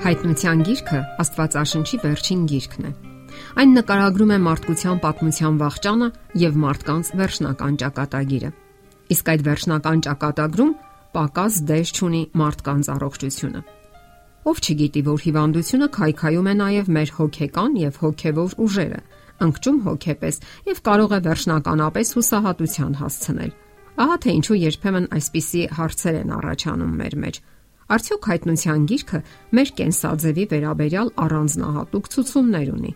Հայտնության գիրքը Աստվածաշնչի վերջին գիրքն է։ Այն նկարագրում է մարդկության պատմության վաղճանը եւ մարդկանց վերջնական ճակատագիրը։ Իսկ այդ վերջնական ճակատագրում պակաս դեր չունի մարդկանց առողջությունը։ Ով չգիտի, որ հիվանդությունը քայքայում է նաև մեր հոգեկան եւ հոգեվոր ուժերը, ընկճում հոգեպես եւ կարող է վերջնականապես հուսահատության հասցնել։ Ահա թե ինչու երբեմն այսպիսի հարցեր են առաջանում մեր մեջ Արդյոք հայտնության գիրքը մեր կենսաձևի վերաբերյալ առանձնահատուկ ցուցումներ ունի։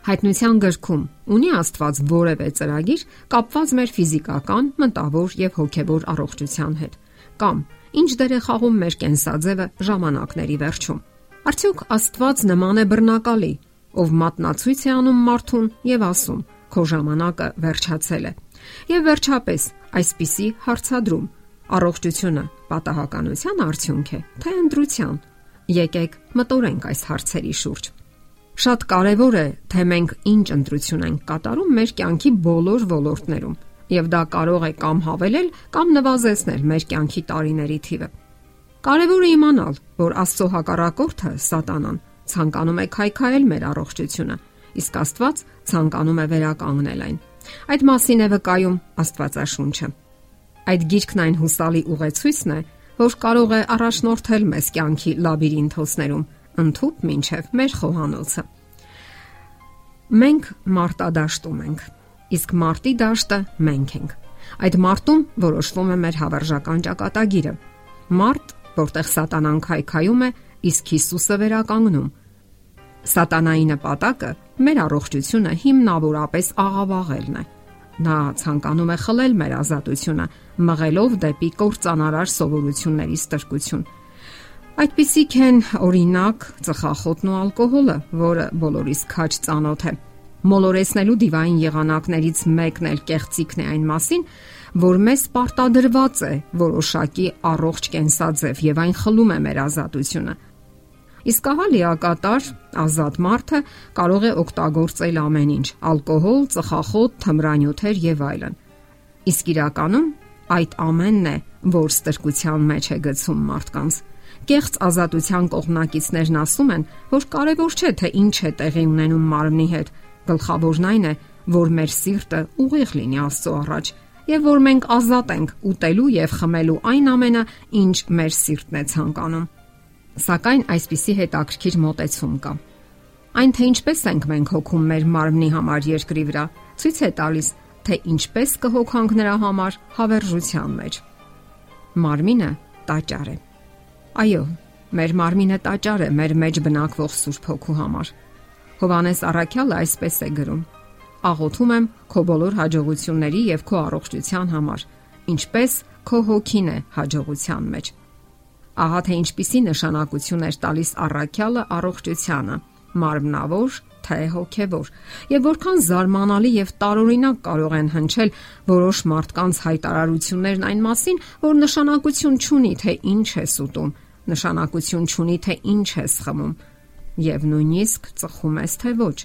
Հայտնության գրքում ունի Աստված որևէ ծրագիր կապված մեր ֆիզիկական, մտավոր եւ հոգեվոր առողջության հետ, կամ ինչ դեր է խաղում մեր կենսաձևը ժամանակների վերջում։ Արդյոք Աստված նման է բռնակալի, ով մատնացույց է անում մարդուն եւ ասում. «Քո ժամանակը վերջացել է»։ Եվ վերջապես այսպիսի հարցադրում Առողջությունը պատահականության արդյունք է, թե ընտրության։ Եկեք մտորենք այս հարցերի շուրջ։ Շատ կարևոր է, թե մենք ինչ ընտրություն ենք կատարում մեր կյանքի բոլոր ոլորտներում, եւ դա կարող է կամ հավելել, կամ նվազեցնել մեր կյանքի տարիների թիվը։ Կարևոր է իմանալ, որ Աստծո հակառակորդը Սատանան ցանկանում է քայքայել մեր առողջությունը, իսկ Աստված ցանկանում է վերականգնել այն։ Այդ մասին է վկայում Աստվածաշունչը։ Այդ գիրքն այն հուսալի ուղեցույցն է, որ կարող է առաջնորդել մեզ կյանքի լաբիրինթոսներում, ընդཐུպ մինչև մեր խոհանոցը։ Մենք մարտադաշտում ենք, իսկ մարտի դաշտը մենք ենք։ Այդ մարտում որոշվում է մեր հավերժական ճակատագիրը։ Մարտ, որտեղ սատանան քայքայում է, իսկ Հիսուսը վերականգնում։ Սատանայի նպատակը մեր առողջությունը հիմնավորապես աղավաղելն է Նա ցանկանում է խլել մեր ազատությունը, մղելով դեպի կործանարար սովորությունների ստրկություն։ Այդպիսիք են օրինակ ծխախոտն ու ալկոհոլը, որը բոլորիս քաչ ծանոթ է։ Մոլորեսնելու դիվային եղանակներից մեկն էլ կեղծիքն է այն մասին, որ մեզ պարտադրված է որոշակի առողջ կենսաձև եւ այն խլում է մեր ազատությունը։ Իսկ ահա լիակատար ազատ մարդը կարող է օգտագործել ամեն ինչ՝ ալկոհոլ, ծխախոտ, թմրանյութեր եւ այլն։ Իսկ իրականում այդ ամենն է, որ ստրկության մեջ է գցում մարդկանց։ Կեղծ ազատության կողմնակիցներն ասում են, որ կարևոր չէ թե ինչ է տեղի ունենում մարմնի հետ, գլխավորն այն է, որ մեր սիրտը ուղիղ լինի Աստծո առաջ եւ որ մենք ազատ ենք ուտելու եւ խմելու այն ամենը, ինչ մեր սիրտն է ցանկանում։ Սակայն այսպիսի հետաքրքիր մոտեցում կա։ Այն թե ինչպես ենք մենք հոգում մեր մարմնի համար երկրի վրա, ցույց է տալիս, թե ինչպես կհոգանք նրա համար հավերժության մեջ։ Մարմինը տաճար է։ Այո, մեր մարմինը տաճար է մեր մեջ բնակվող Սուրբ Հոգու համար։ Հովանես Առաքյալը այսպես է գրում. Աղոթում եմ քո բոլոր հաջողությունների եւ քո առողջության համար, ինչպես քո հոգին է հաջողության մեջ։ Ահա թե ինչպիսի նշանակություն էր տալիս առաքյալը առողջությանը, մարմնավոր թե հոգևոր, եւ որքան զարմանալի եւ տարօրինակ կարող են հնչել որոշ մարդկանց հայտարարություններն այն մասին, որ նշանակություն չունի թե ինչ է սուտում, նշանակություն չունի թե ինչ է սխմում, եւ նույնիսկ ծխում ես թե ոչ։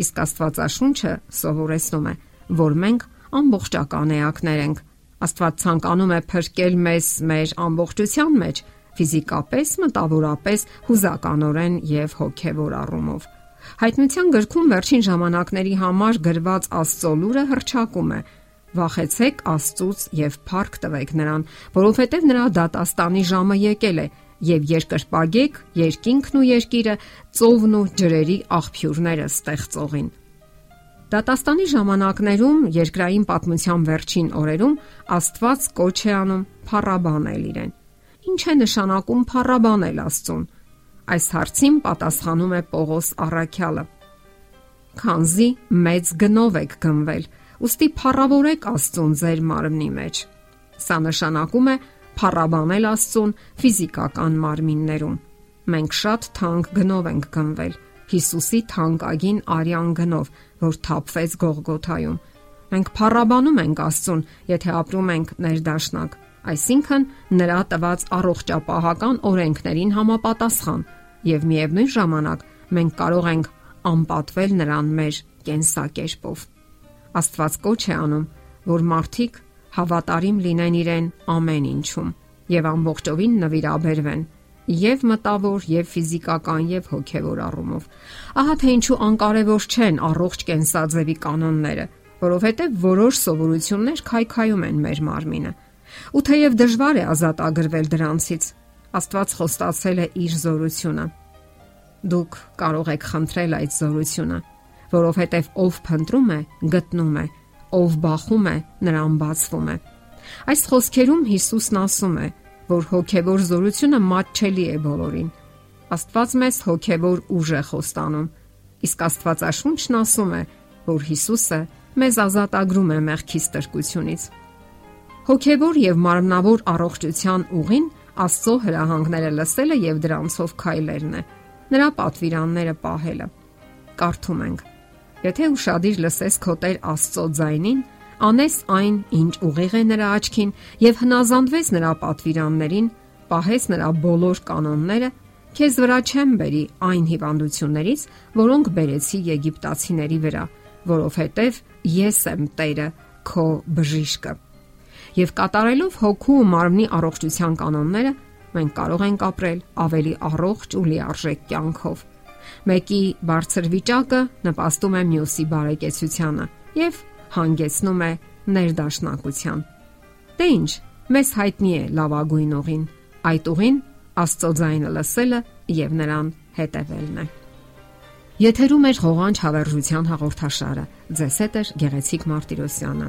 Իսկ Աստվածաշունչը սովորեցնում է, որ մենք ամբողջական էակներ ենք։ Աստված ցանկանում է փրկել մեզ մեր ամբողջության մեջ, ֆիզիկապես, մտավորապես, հուզականորեն եւ հոգեվոր առումով։ Հայտնության գրքում վերջին ժամանակների համար գրված Աստծո լուրը հրճակում է. Վախեցեք Աստծուց եւ փառք տվեք նրան, որովհետեւ նրա դատաստանի ժամը եկել է եւ երկրպագեք երկինքն ու երկիրը, ծովն ու ջրերի աղբյուրները ստեղծողին։ Դատաստանի ժամանակներում երկրային պատմության վերջին օրերում Աստված կոչ է անում փառաբանել իրեն։ Ինչ է նշանակում փառաբանել Աստծուն։ Այս հարցին պատասխանում է Պողոս Առաքյալը։ Քանզի մեծ գնով եք գնվել, ուստի փառավորեք Աստծուն ձեր մարմնի մեջ։ Սա նշանակում է փառաբանել Աստծուն ֆիզիկական մարմիններում։ Մենք շատ թանկ գնով ենք գնվել Հիսուսի թանկագին արյան գնով, որ թափվեց Գողգոթայում։ Մենք փառաբանում ենք Աստծուն, եթե ապրում ենք ներդաշնակ այսինքն նրա տված առողջապահական օրենքներին համապատասխան եւ միևնույն ժամանակ մենք կարող ենք անպատվել նրան մեր կենսակերպով։ Աստված կոչ է անում, որ մարդիկ հավատարիմ լինեն իրեն ամեն ինչում եւ ամբողջովին նվիրաբերվեն եւ մտավոր, եւ ֆիզիկական, եւ հոգեվոր առումով։ Ահա թե ինչու անկարևոր չեն առողջ կենսաձևի կանոնները, որովհետեւ որոշ սովորություններ քայքայում են մեր մարմինը։ Ու թեև դժվար է ազատ ագրվել դրանցից, Աստված խոստացել է իր զորությունը։ Դուք կարող եք խնդրել այդ զորությունը, որովհետև ով փնտրում է, գտնում է, ով բախում է, նրան բացվում է։ Այս խոսքերում Հիսուսն ասում է, որ հոգևոր զորությունը մատչելի է բոլորին։ Աստված մեզ հոգևոր ուժ է խոստանում, իսկ Աստվածաշունչն ասում է, որ Հիսուսը մեզ ազատագրում է մեղքի ստրկությունից։ Հոգևոր եւ մարմնավոր առողջության ուղին Աստծո հրահանգները լսելը եւ դրանցով քայլերն է։ Նրա պատվիրանները պահելը։ Կարդում ենք. Եթե ուրشادիր լսես քո Տեր Աստծո ձայնին, անես այն, ինչ ուղիղ է նրա աչքին եւ հնազանդվես նրա պատվիրաններին, պահես նրա բոլոր կանոնները, քեզ վրա չեմ բերի այն հիվանդություններից, որոնք բերեցի Եգիպտացիների վրա, որովհետև ես եմ Տերը, քո բժիշկը եւ կատարելով հոգու ու մարմնի առողջության կանոնները մենք կարող ենք ապրել ավելի առողջ ու լիարժեք կյանքով։ Մեկի բարձր վիճակը նպաստում է մյուսի բարեկեցությանը եւ հանգեցնում է ներդաշնակության։ Դե ի՞նչ, մեզ հայտնի է լավագույն ուղին։ Այդ ուղին Աստծո ձայնը լսելը եւ նրան հետևելն է։ Եթերում է ղողանջ հավերժության հաղորդաշարը։ Ձեզ հետ է Գեղեցիկ Մարտիրոսյանը։